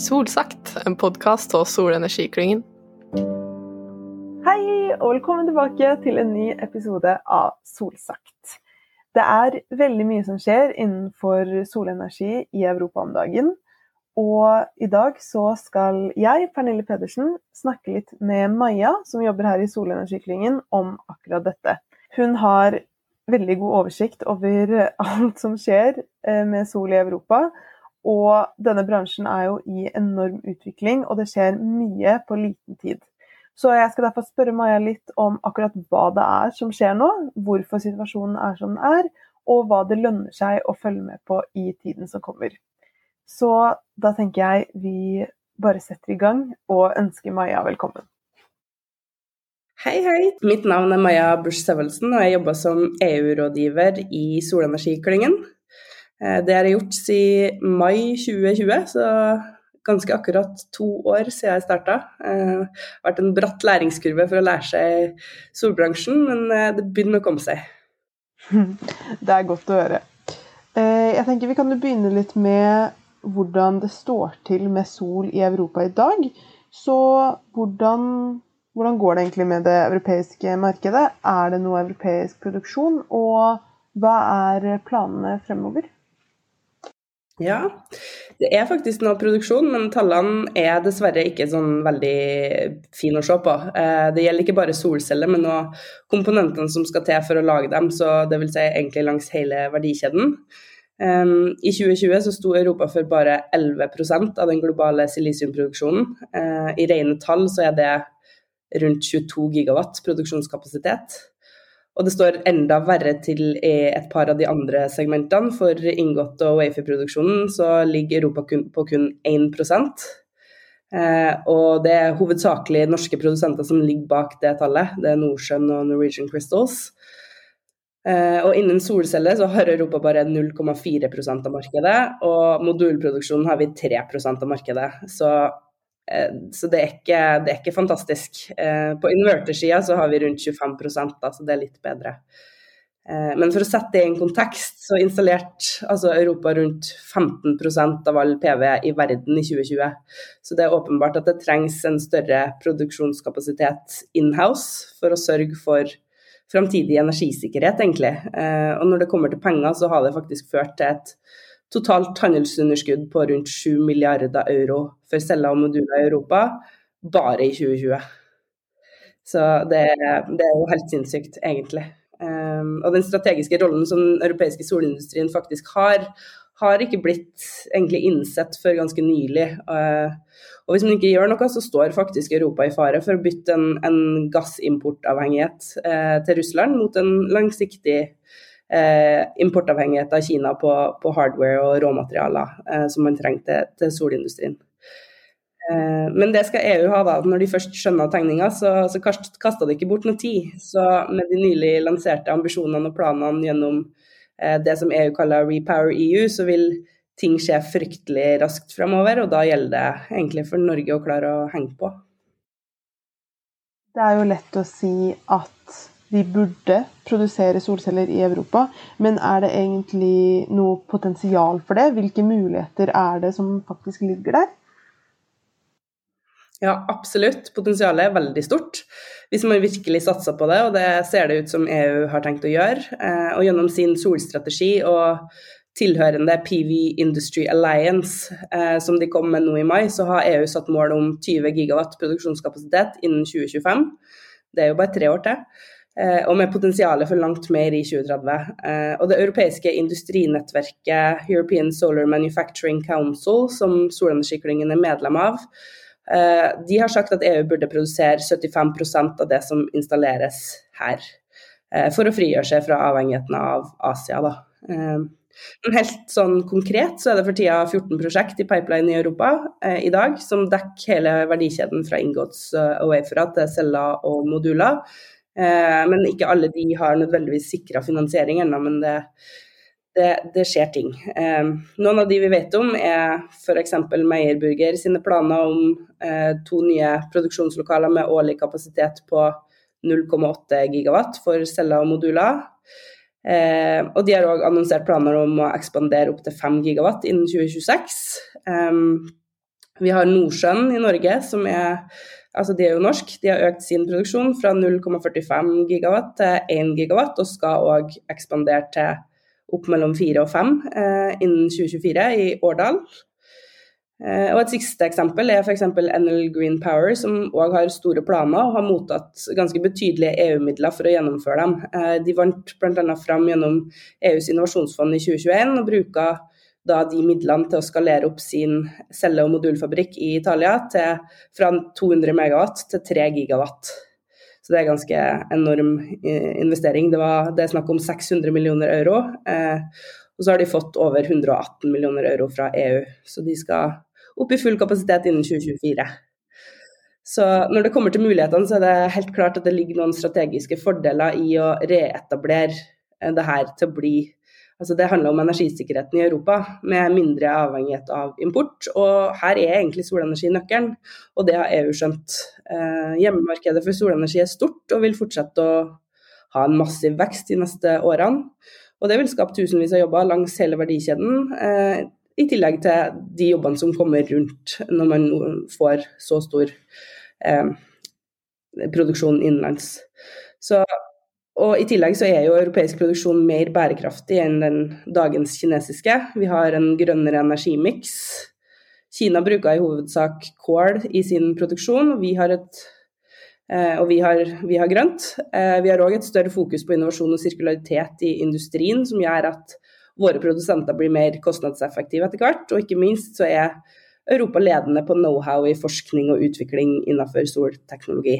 Solsagt, en podkast av Solenergiklyngen. Hei, og velkommen tilbake til en ny episode av Solsagt. Det er veldig mye som skjer innenfor solenergi i Europa om dagen. Og i dag så skal jeg, Pernille Pedersen, snakke litt med Maja, som jobber her i Solenergiklyngen, om akkurat dette. Hun har veldig god oversikt over alt som skjer eh, med sol i Europa. Og denne bransjen er jo i enorm utvikling, og det skjer mye på liten tid. Så jeg skal derfor spørre Maja litt om akkurat hva det er som skjer nå, hvorfor situasjonen er som den er, og hva det lønner seg å følge med på i tiden som kommer. Så da tenker jeg vi bare setter i gang og ønsker Maja velkommen. Hei, hei. Mitt navn er Maja Busch Sevelsen, og jeg jobber som EU-rådgiver i Solenergiklyngen. Eh, det har jeg gjort siden mai 2020, så ganske akkurat to år siden jeg starta. Det eh, har vært en bratt læringskurve for å lære seg solbransjen, men eh, det begynner å komme seg. Det er godt å høre. Jeg tenker Vi kan begynne litt med hvordan det står til med sol i Europa i dag. Så hvordan, hvordan går det egentlig med det europeiske markedet? Er det noe europeisk produksjon? Og hva er planene fremover? Ja, det er faktisk noe produksjon, men tallene er dessverre ikke sånn veldig fine å se på. Eh, det gjelder ikke bare solceller, men òg komponentene som skal til for å lage dem, så det vil si egentlig langs hele verdikjeden. Um, I 2020 så sto Europa for bare 11% av den globale silisiumproduksjonen. Uh, I rene tall så er det rundt 22 gigawatt produksjonskapasitet. Og det står enda verre til i et par av de andre segmentene. For ingot- og Wafer-produksjonen så ligger Europa på kun 1 eh, Og det er hovedsakelig norske produsenter som ligger bak det tallet. Det er Norcem og Norwegian Crystals. Eh, og innen solceller så har Europa bare 0,4% av markedet, og modulproduksjonen har vi 3% av markedet. Så, så det, er ikke, det, er ikke, fantastisk. På på invertersida så har vi rundt 25 da, så det er litt bedre. men for å sette det i en kontekst, så installerte altså Europa rundt 15% av all PV i verden i 2020. Så det er åpenbart at det trengs en større produksjonskapasitet inhouse for å sørge for framtidig energisikkerhet, egentlig. Eh, og når det kommer til penger, så har det faktisk ført til et totalt handelsunderskudd på rundt 7 milliarder euro for celler og moduler i Europa bare i 2020. Så det, det er jo helt sinnssykt, egentlig. Um, og den strategiske rollen som den europeiske solindustrien faktisk har, har ikke blitt egentlig innsett før ganske nylig. Uh, og hvis man ikke gjør noe, så står faktisk Europa i fare for å bytte en, en gassimportavhengighet uh, til Russland mot en langsiktig eh, importavhengighet av Kina på, på hardware og råmaterialer eh, som man trenger til, til solindustrien. Eh, men det skal EU ha, da. Når de først skjønner tegninga, så, så kasta det ikke bort noe tid. Så med de nylig lanserte ambisjonene og planene gjennom eh, det som EU kaller Repower EU, så vil ting skje fryktelig raskt fremover, og da gjelder det egentlig for Norge å klare å henge på. Det er jo lett å si at vi burde produsere solceller i Europa, men er det egentlig noe potensial for det? Hvilke muligheter er det som faktisk ligger der? Ja, absolutt. Potensialet er veldig stort hvis man virkelig satser på det, og det ser det ut som EU har tenkt å gjøre. Eh, og gjennom sin solstrategi og tilhørende PV Industry Alliance, eh, som de kom med nå i mai, så har EU satt mål om 20 gigawatt produksjonskapasitet innen 2025. Det er jo bare tre år til. Eh, og med potensial for langt mer i 2030. Eh, og det europeiske industrinettverket European Solar Manufacturing Council, som Solenergiklyngen er medlem av, eh, de har sagt at EU burde produsere 75% av det som installeres her. For å frigjøre seg fra avhengigheten av Asia. da. Men helt sånn konkret så er det for tida 14 prosjekt i pipeline i Europa eh, i dag som dekker hele verdikjeden fra ingots og wafera til celler og moduler. Eh, men ikke alle de har nødvendigvis sikra finansiering ennå, men det, det, det, skjer ting. Eh, noen av de vi vet om er f.eks. Meierburger sine planer om eh, to nye produksjonslokaler med årlig kapasitet på 0,8 gigawatt for celler og moduler. Eh, og de har òg annonsert planer om å ekspandere opp til 5 gigawatt innen 2026. Eh, Vi har Nordsjøen i Norge, som er altså de er jo norsk. De har økt sin produksjon fra 0,45 gigawatt til 1 gigawatt, og skal òg ekspandere til opp mellom 4 og 5 eh, innen 2024 i Årdal. Eh, og Et siste eksempel er f.eks. NL Green Power, som òg har store planer og har mottatt ganske betydelige EU-midler for å gjennomføre dem. Eh, de vant bl.a. fram gjennom EUs innovasjonsfond i 2021 og bruker da de midlene til å skalere opp sin celle- og modulfabrikk i Italia til, fra 200 megawatt til 3 gigawatt. Så det er ganske enorm eh, investering. Det, var, det er snakk om 600 millioner euro. Eh, og så har de fått over 118 millioner euro fra EU. Så de skal opp i full kapasitet innen 2024. Så når det kommer til mulighetene, så er det helt klart at det ligger noen strategiske fordeler i å reetablere eh, det her til å bli Altså det handler om energisikkerheten i Europa, med mindre avhengighet av import. Og her er egentlig solenergi nøkkelen, og det har EU skjønt. Eh, hjemmemarkedet for solenergi er stort og vil fortsette å ha en massiv vekst de neste årene. Og det vil skape tusenvis av jobber langs hele verdikjeden, eh, i tillegg til de jobbene som kommer rundt når man får så stor eh, produksjon innenlands. Så og I tillegg så er jo europeisk produksjon mer bærekraftig enn den dagens kinesiske. Vi har en grønnere energimiks. Kina bruker i hovedsak kål i sin produksjon, og vi har, et, eh, og vi har, vi har grønt. Eh, vi har òg et større fokus på innovasjon og sirkularitet i industrien, som gjør at våre produsenter blir mer kostnadseffektive etter hvert. Og ikke minst så er Europa ledende på know-how i forskning og utvikling innenfor solteknologi.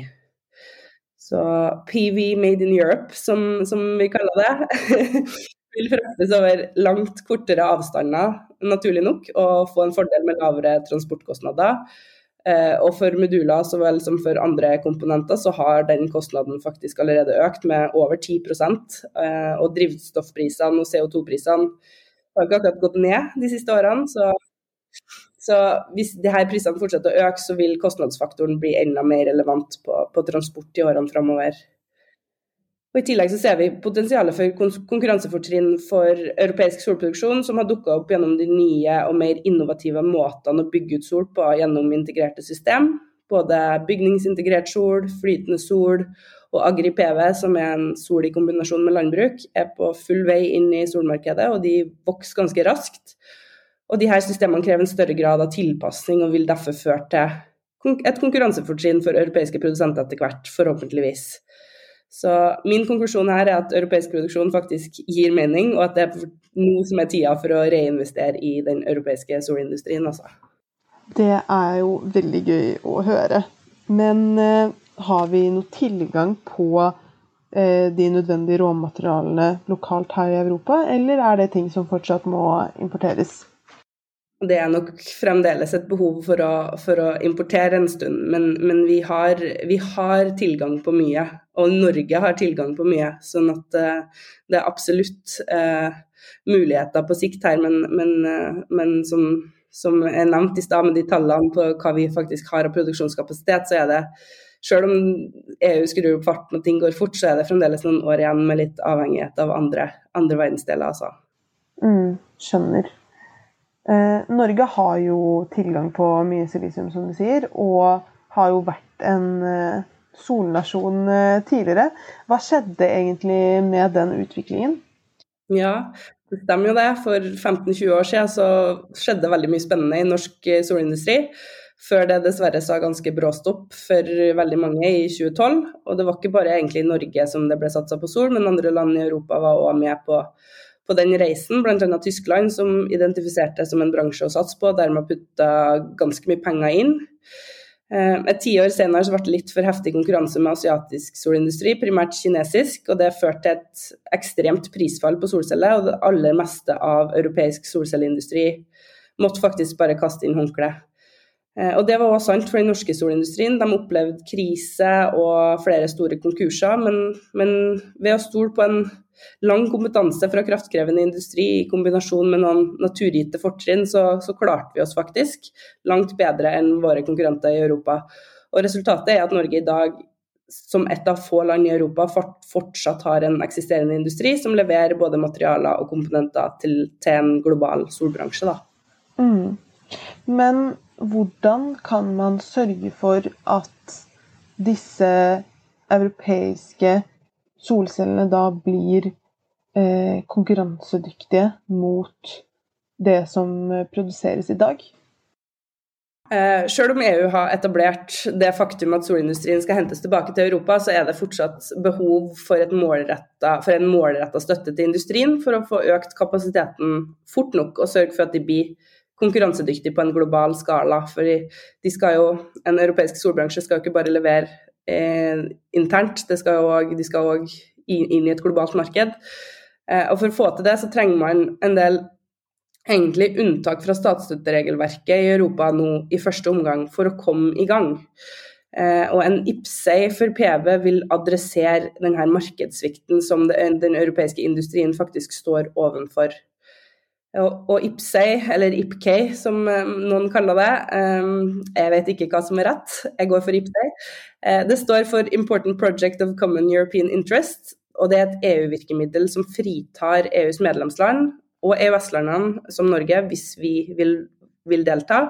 Så PV Made in Europe, som, som vi kaller det, vil fraktes over langt kortere avstander, naturlig nok, og få en fordel med lavere transportkostnader. Eh, og for moduler så vel som for andre komponenter så har den kostnaden faktisk allerede økt med over 10 eh, Og drivstoffprisene og CO2-prisene har ikke akkurat gått ned de siste årene. så så hvis de her prisene fortsetter å øke, så vil kostnadsfaktoren bli enda mer relevant på, på transport i årene framover. Og I tillegg så ser vi potensialet for konkurransefortrinn for europeisk solproduksjon, som har dukka opp gjennom de nye og mer innovative måtene å bygge ut sol på gjennom integrerte system. Både bygningsintegrert sol, flytende sol og Agri-PV, som er en sol i kombinasjon med landbruk, er på full vei inn i solmarkedet, og de vokser ganske raskt. Og de her systemene krever en større grad av tilpasning og vil derfor føre til et konkurransefortrinn for europeiske produsenter etter hvert, forhåpentligvis. Så min konklusjon her er at europeisk produksjon faktisk gir mening, og at det er nå som er tida for å reinvestere i den europeiske solindustrien. Altså. Det er jo veldig gøy å høre. Men eh, har vi noe tilgang på eh, de nødvendige råmaterialene lokalt her i Europa, eller er det ting som fortsatt må importeres? Det er nok fremdeles et behov for å, for å importere en stund, men, men vi, har, vi, har, tilgang på mye. Og Norge har tilgang på mye, sånn at uh, det er absolutt uh, muligheter på sikt her. Men, men, uh, men som, som er nevnt i stad, med de tallene på hva vi faktisk har av produksjonskapasitet, så er det selv om EU skrur opp farten og ting går fort, så er det fremdeles noen år igjen med litt avhengighet av andre, andre verdensdeler. Altså. Mm, skjønner. Eh, Norge har jo tilgang på mye silisium, som du sier, og har jo vært en eh, solnasjon eh, tidligere. Hva skjedde egentlig med den utviklingen? Ja, det stemmer jo det. For 15-20 år siden så skjedde veldig mye spennende i norsk solindustri. Før det dessverre sa ganske bråstopp for veldig mange i 2012. Og det var ikke bare egentlig i Norge som det ble satsa på sol, men andre land i Europa var òg med på på den reisen, bl.a. Tyskland, som identifiserte som en bransje å satse på, og dermed putta ganske mye penger inn. Eh, et tiår senere så ble det litt for heftig konkurranse med asiatisk solindustri, primært kinesisk, og det førte til et ekstremt prisfall på solceller, og det aller meste av europeisk solcelleindustri måtte faktisk bare kaste inn håndkleet. Eh, og det var også sant for den norske solindustrien. De opplevde krise og flere store konkurser, men, men ved å stole på en lang kompetanse fra kraftkrevende industri i kombinasjon med noen naturgitte fortrinn, så, så, klarte vi oss faktisk langt bedre enn våre konkurrenter i Europa. Og Resultatet er at Norge i dag, som et av få land i Europa, fortsatt har en eksisterende industri som leverer både materialer og komponenter til, til en global solbransje. Mm. Men hvordan kan man sørge for at disse europeiske solcellene da blir eh, konkurransedyktige mot det som produseres i dag? Eh, selv om EU har etablert det faktum at solindustrien skal hentes tilbake til Europa, så er det fortsatt behov for, målrettet, for en målretta støtte til industrien for å få økt kapasiteten fort nok og sørge for at de blir konkurransedyktige på en global skala. For de skal jo, en europeisk solbransje skal jo ikke bare levere eh, internt, skal også, de skal òg inn i et globalt marked. Eh, og For å få til det, så trenger man en del egentlig unntak fra statsstøtteregelverket i Europa nå i første omgang for å komme i gang. Eh, og en IPSEI for PV vil adressere denne markedssvikten som den europeiske industrien faktisk står ovenfor. Og, og IPSEI, eller IPK som eh, noen kaller det, eh, jeg vet ikke hva som er rett, jeg går for IPSEI. Eh, det står for Important Project of Common European Interest, og det er et EU-virkemiddel som fritar EUs medlemsland og EØS-landene som Norge, hvis vi vil, vil delta,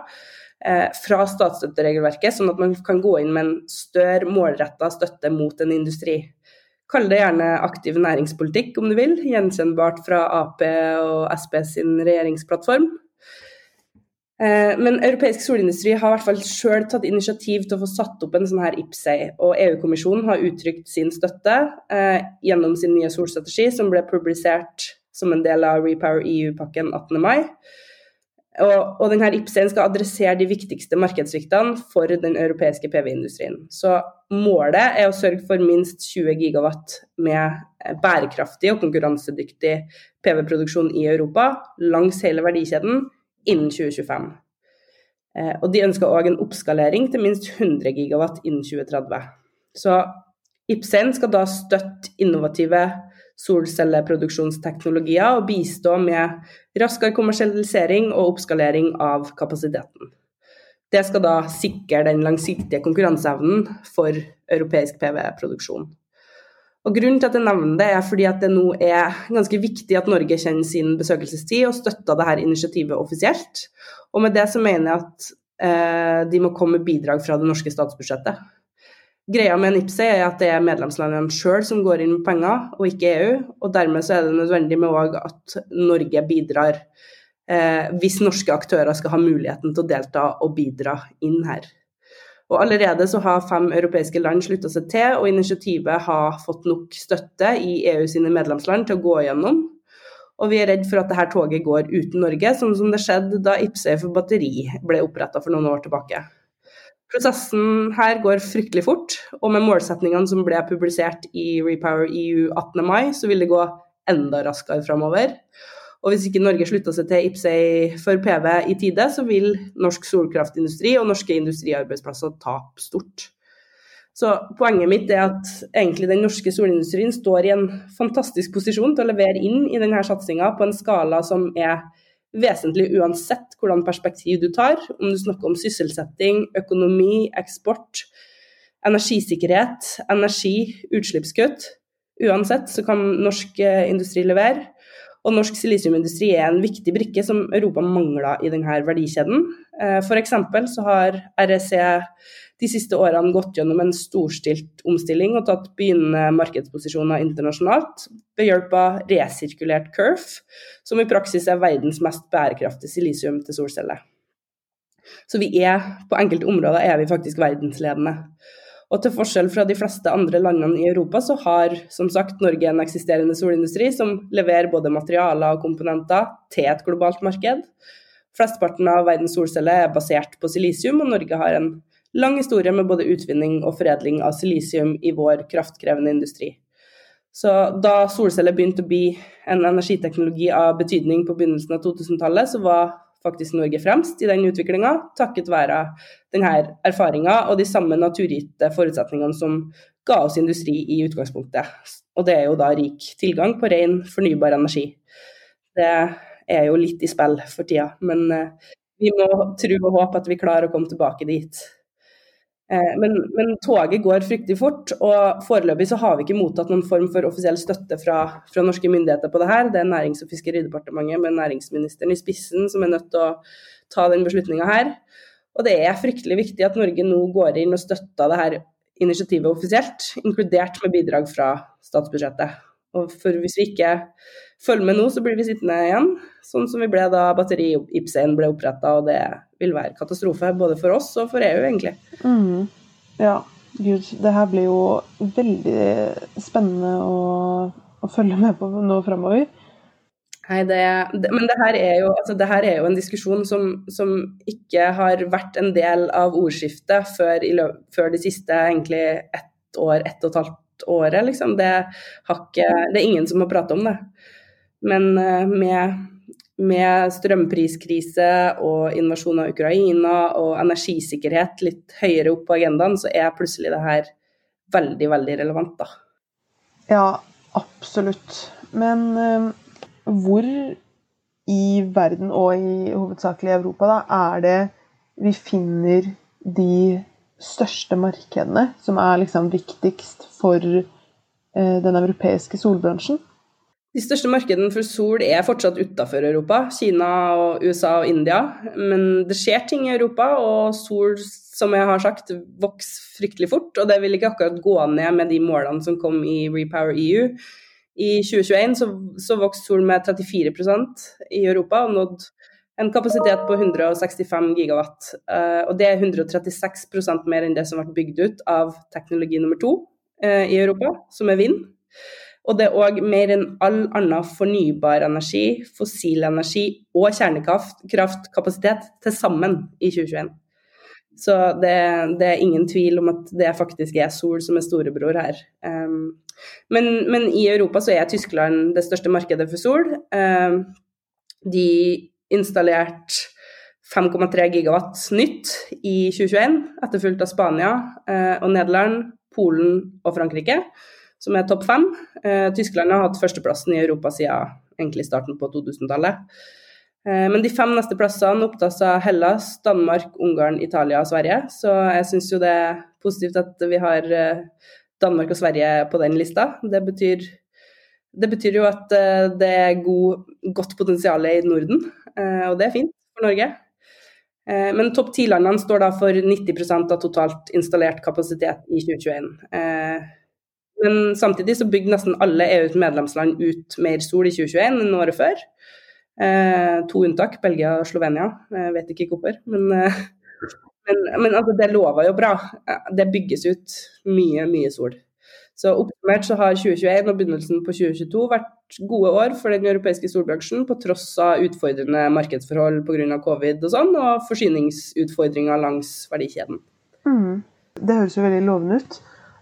fra statsstøtteregelverket, sånn at man kan gå inn med en større målretta støtte mot en industri. Kall det gjerne aktiv næringspolitikk, om du vil. Gjenkjennbart fra Ap og Sp sin regjeringsplattform. Eh, men europeisk solindustri har i hvert fall sjøl tatt initiativ til å få satt opp en sånn her IPSEI, og EU-kommisjonen har uttrykt sin støtte eh, gjennom sin nye solstrategi, som ble publisert som en del av Repower EU-pakken 18. mai. Og, og denne IPSEN skal adressere de viktigste markedssviktene for den europeiske PV-industrien. Så målet er å sørge for minst 20 gigawatt med bærekraftig og konkurransedyktig PV-produksjon i Europa langs hele verdikjeden innen 2025. Eh, og de ønsker òg en oppskalering til minst 100 gigawatt innen 2030. Så IPSEN skal da støtte innovative solcelleproduksjonsteknologier og bistå med raskere kommersialisering og oppskalering av kapasiteten. Det skal da sikre den langsiktige konkurranseevnen for europeisk PV-produksjon. Og Grunnen til at jeg nevner det, er fordi at det nå er ganske viktig at Norge kjenner sin besøkelsestid og støtter dette initiativet offisielt. Og med det så mener jeg at eh, de må komme med bidrag fra det norske statsbudsjettet. Greia med NIPSE er at det er medlemslandene sjøl som går inn med penger, og ikke EU. og Dermed så er det nødvendig med at Norge bidrar, eh, hvis norske aktører skal ha muligheten til å delta og bidra inn her. Og Allerede så har fem europeiske land slutta seg til, og initiativet har fått nok støtte i EU sine medlemsland til å gå gjennom. Og vi er redd for at dette toget går uten Norge, sånn som det skjedde da IPSE for batteri ble oppretta for noen år tilbake. Prosessen her går fryktelig fort, og med målsetningene som ble publisert i Repower EU 18. mai, så vil det gå enda raskere framover. Og hvis ikke Norge slutter seg til IPSEI for PV i tide, så vil norsk solkraftindustri og norske industriarbeidsplasser tape stort. Så poenget mitt er at egentlig den norske solindustrien står i en fantastisk posisjon til å levere inn i denne satsinga på en skala som er vesentlig uansett hvordan perspektiv du tar. Om du snakker om sysselsetting, økonomi, eksport, energisikkerhet, energi, utslippskutt. Uansett så kan norsk eh, industri levere. Og norsk silisiumindustri er en viktig brikke som Europa mangler i denne verdikjeden. Eh, F.eks. så har REC de siste årene gått gjennom en storstilt omstilling og tatt begynnende markedsposisjoner internasjonalt ved hjelp av resirkulert curve, som i praksis er verdens mest bærekraftige silisium til solceller. Så vi er, på enkelte områder er vi faktisk verdensledende. Og til forskjell fra de fleste andre landene i Europa, så har som sagt Norge en eksisterende solindustri som leverer både materialer og komponenter til et globalt marked. Flesteparten av verdens solceller er basert på silisium, og Norge har en lang historie med både utvinning og foredling av silisium i vår kraftkrevende industri. Så da solceller begynte å bli en energiteknologi av betydning på begynnelsen av 2000-tallet, så var faktisk Norge fremst i den utviklinga, takket være denne erfaringa og de samme naturgitte forutsetningene som ga oss industri i utgangspunktet. Og det er jo da rik tilgang på ren, fornybar energi. Det er jo litt i spill for tida, men eh, vi må tro og håpe at vi klarer å komme tilbake dit. Eh, men, men, toget går fryktelig fort, og foreløpig så har vi ikke mottatt noen form for offisiell støtte fra, fra norske myndigheter på det her. Det er Nærings- og fiskeridepartementet med næringsministeren i spissen som er nødt til å ta den beslutninga her. Og det er fryktelig viktig at Norge nå går inn og støtter det her initiativet offisielt, inkludert med bidrag fra statsbudsjettet. Og for hvis vi ikke følger med nå, så blir vi sittende igjen, sånn som vi ble da batteri Ibsen ble oppretta, og det vil være katastrofe både for oss og for EU, egentlig. Mm. Ja, gud, det her blir jo veldig spennende å, å følge med på nå framover. Nei, det, det, men det her, jo, altså det her, er jo, en diskusjon som, som, ikke har vært en del av ordskiftet før, løp, før de siste egentlig ett år, ett og et halvt året, liksom. Det, ikke, det er ingen som har pratet om det. Men eh, med, med strømpriskrise og invasjon av Ukraina og energisikkerhet litt høyere opp på agendaen, så er plutselig det her veldig, veldig relevant, da. Ja, absolutt. Men uh, hvor i verden, og i hovedsakelig Europa, da, er det vi finner de største markedene som er liksom viktigst for eh, den europeiske solbransjen? De største markedene for sol er fortsatt utafor Europa, Kina, og USA og India. Men det skjer ting i Europa, og sol, som jeg har sagt, vokser fryktelig fort. Og det vil ikke akkurat gå ned med de målene som kom i Repower EU. I 2021 så, så vokste sol med 34% i Europa og nådde en kapasitet på 165 gigawatt. Uh, og det er 136% mer enn det som ble bygd ut av teknologi nummer to uh, i Europa, som er vind. Og det er òg mer enn all annen fornybar energi, fossil energi og kjernekraftkapasitet til sammen i 2021. Så det, det, er ingen tvil om at det faktisk er sol som er storebror her. Um, men, men, i Europa så er Tyskland det største markedet for sol. Um, de installerte 5,3 gigawatt nytt i 2021, etterfulgt av Spania uh, og Nederland, Polen og Frankrike, som er topp fem. Eh, Tyskland har hatt førsteplassen i Europa siden egentlig starten på 2000-tallet. Eh, men de fem neste plassene opptas av Hellas, Danmark, Ungarn, Italia og Sverige. Så jeg syns jo det er positivt at vi har eh, Danmark og Sverige på den lista. Det betyr, det betyr jo at det er god, godt potensial i Norden. Og det er fint for Norge. Men topp ti-landene står da for 90% av totalt installert kapasitet i 2021. Eh, men samtidig så bygde nesten alle EUs medlemsland ut mer sol i 2021 enn året før. To unntak, Belgia og Slovenia. Jeg vet ikke hvorfor, men, men, men altså, det lover jo bra. Det bygges ut mye, mye sol. Så oppsummert så har 2021 og begynnelsen på 2022 vært gode år for den europeiske solbransjen, på tross av utfordrende markedsforhold pga. covid og sånn, og forsyningsutfordringer langs verdikjeden. Mm. Det høres jo veldig lovende ut.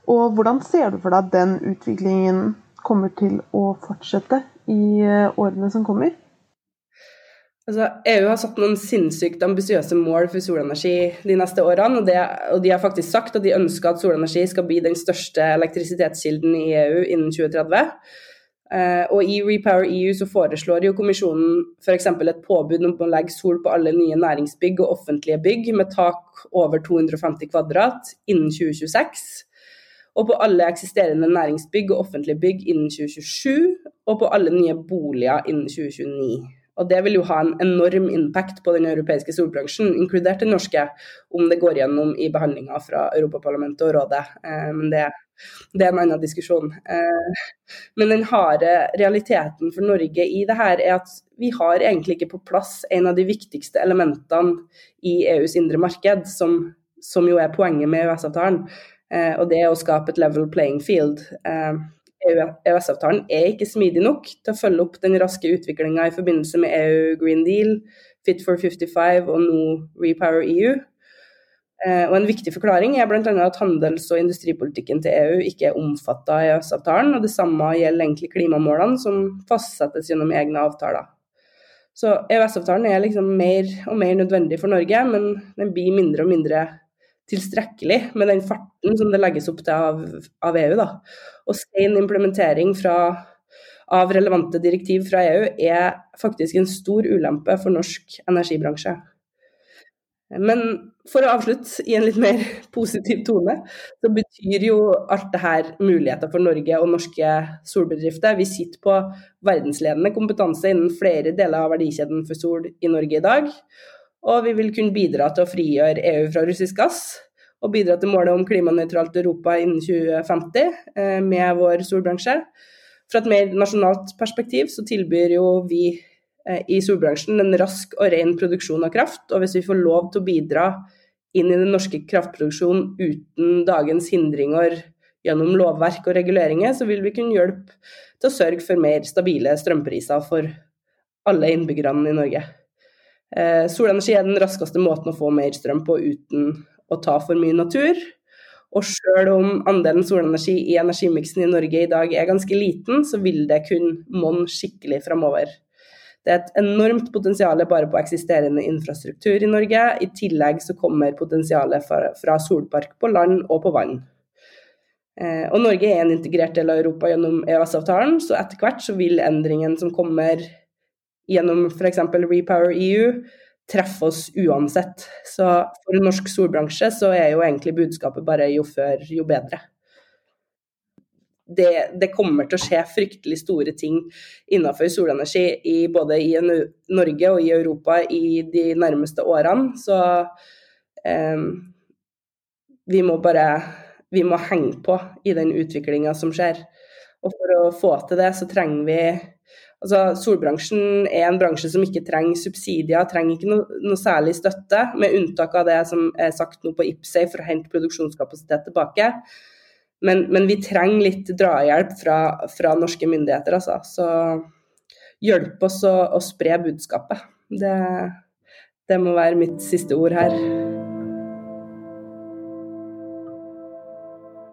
Og hvordan ser du for deg at den utviklingen kommer til å fortsette i eh, årene som kommer? Altså, EU har satt noen sinnssykt ambisiøse mål for solenergi de neste årene. Og, det, og, de har faktisk sagt at de ønsker at solenergi skal bli den største elektrisitetskilden i EU innen 2030. Eh, og i Repower EU så foreslår jo kommisjonen f.eks. et påbud om å legge sol på alle nye næringsbygg og offentlige bygg med tak over 250 kvadrat innen 2026. Og på alle eksisterende næringsbygg og offentlige bygg innen 2027. Og på alle nye boliger innen 2029. Og det vil jo ha en enorm impact på den europeiske solbransjen, inkludert den norske, om det går gjennom i behandlinga fra Europaparlamentet og Rådet. Eh, men det, det, er en annen diskusjon. Eh, men den harde realiteten for Norge i det her er at vi har egentlig ikke på plass en av de viktigste elementene i EUs indre marked, som, som jo er poenget med EØS-avtalen. Eh, og det å skape et level playing field. EØS-avtalen er ikke smidig nok til å følge opp den raske utviklinga i forbindelse med EU Green Deal, Fit for 55 og nå Repower EU. Eh, og En viktig forklaring er bl.a. at handels- og industripolitikken til EU ikke er omfatta av EØS-avtalen, og det samme gjelder egentlig klimamålene, som fastsettes gjennom egne avtaler. Så EØS-avtalen er liksom mer og mer nødvendig for Norge, men den blir mindre og mindre tilstrekkelig med den farten som det legges opp til av, av EU. Da. Og sen implementering fra, av relevante direktiv fra EU er faktisk en stor ulempe for norsk energibransje. Men for å avslutte i en litt mer positiv tone, så betyr jo alt det her muligheter for Norge og norske solbedrifter. Vi sitter på verdensledende kompetanse innen flere deler av verdikjeden for sol i Norge i dag. Og vi vil kunne bidra til å frigjøre EU fra russisk gass, og bidra til målet om klimanøytralt Europa innen 2050 eh, med vår solbransje. Fra et mer nasjonalt perspektiv så tilbyr jo vi eh, i solbransjen en rask og ren produksjon av kraft. Og hvis vi får lov til å bidra inn i den norske kraftproduksjonen uten dagens hindringer gjennom lovverk og reguleringer, så vil vi kunne hjelpe til å sørge for mer stabile strømpriser for alle innbyggerne i Norge. Eh, solenergi er den raskeste måten å få mer strøm på uten å ta for mye natur. Og selv om andelen solenergi i energimiksen i Norge i dag er ganske liten, så vil det kunne monne skikkelig framover. Det er et enormt potensial bare på eksisterende infrastruktur i Norge. I tillegg så kommer potensialet fra solpark på land og på vann. Eh, og Norge er en integrert del av Europa gjennom EØS-avtalen, så etter hvert så vil endringen som kommer gjennom f.eks. Repower EU, treffe oss uansett. Så for norsk solbransje så er jo egentlig budskapet bare jo før, jo bedre. Det, det, kommer til å skje fryktelig store ting innenfor solenergi i, både i Norge og i Europa i de nærmeste årene. Så eh, vi må bare vi må henge på i den utviklinga som skjer. Og for å få til det, så trenger vi Altså, solbransjen er en bransje som ikke trenger subsidier, trenger ikke noe, noe, særlig støtte, med unntak av det som er sagt nå på IPSEI for å hente produksjonskapasitet tilbake. Men, men vi trenger litt drahjelp fra, fra norske myndigheter, altså. Så hjelp oss å, å spre budskapet. Det, det må være mitt siste ord her.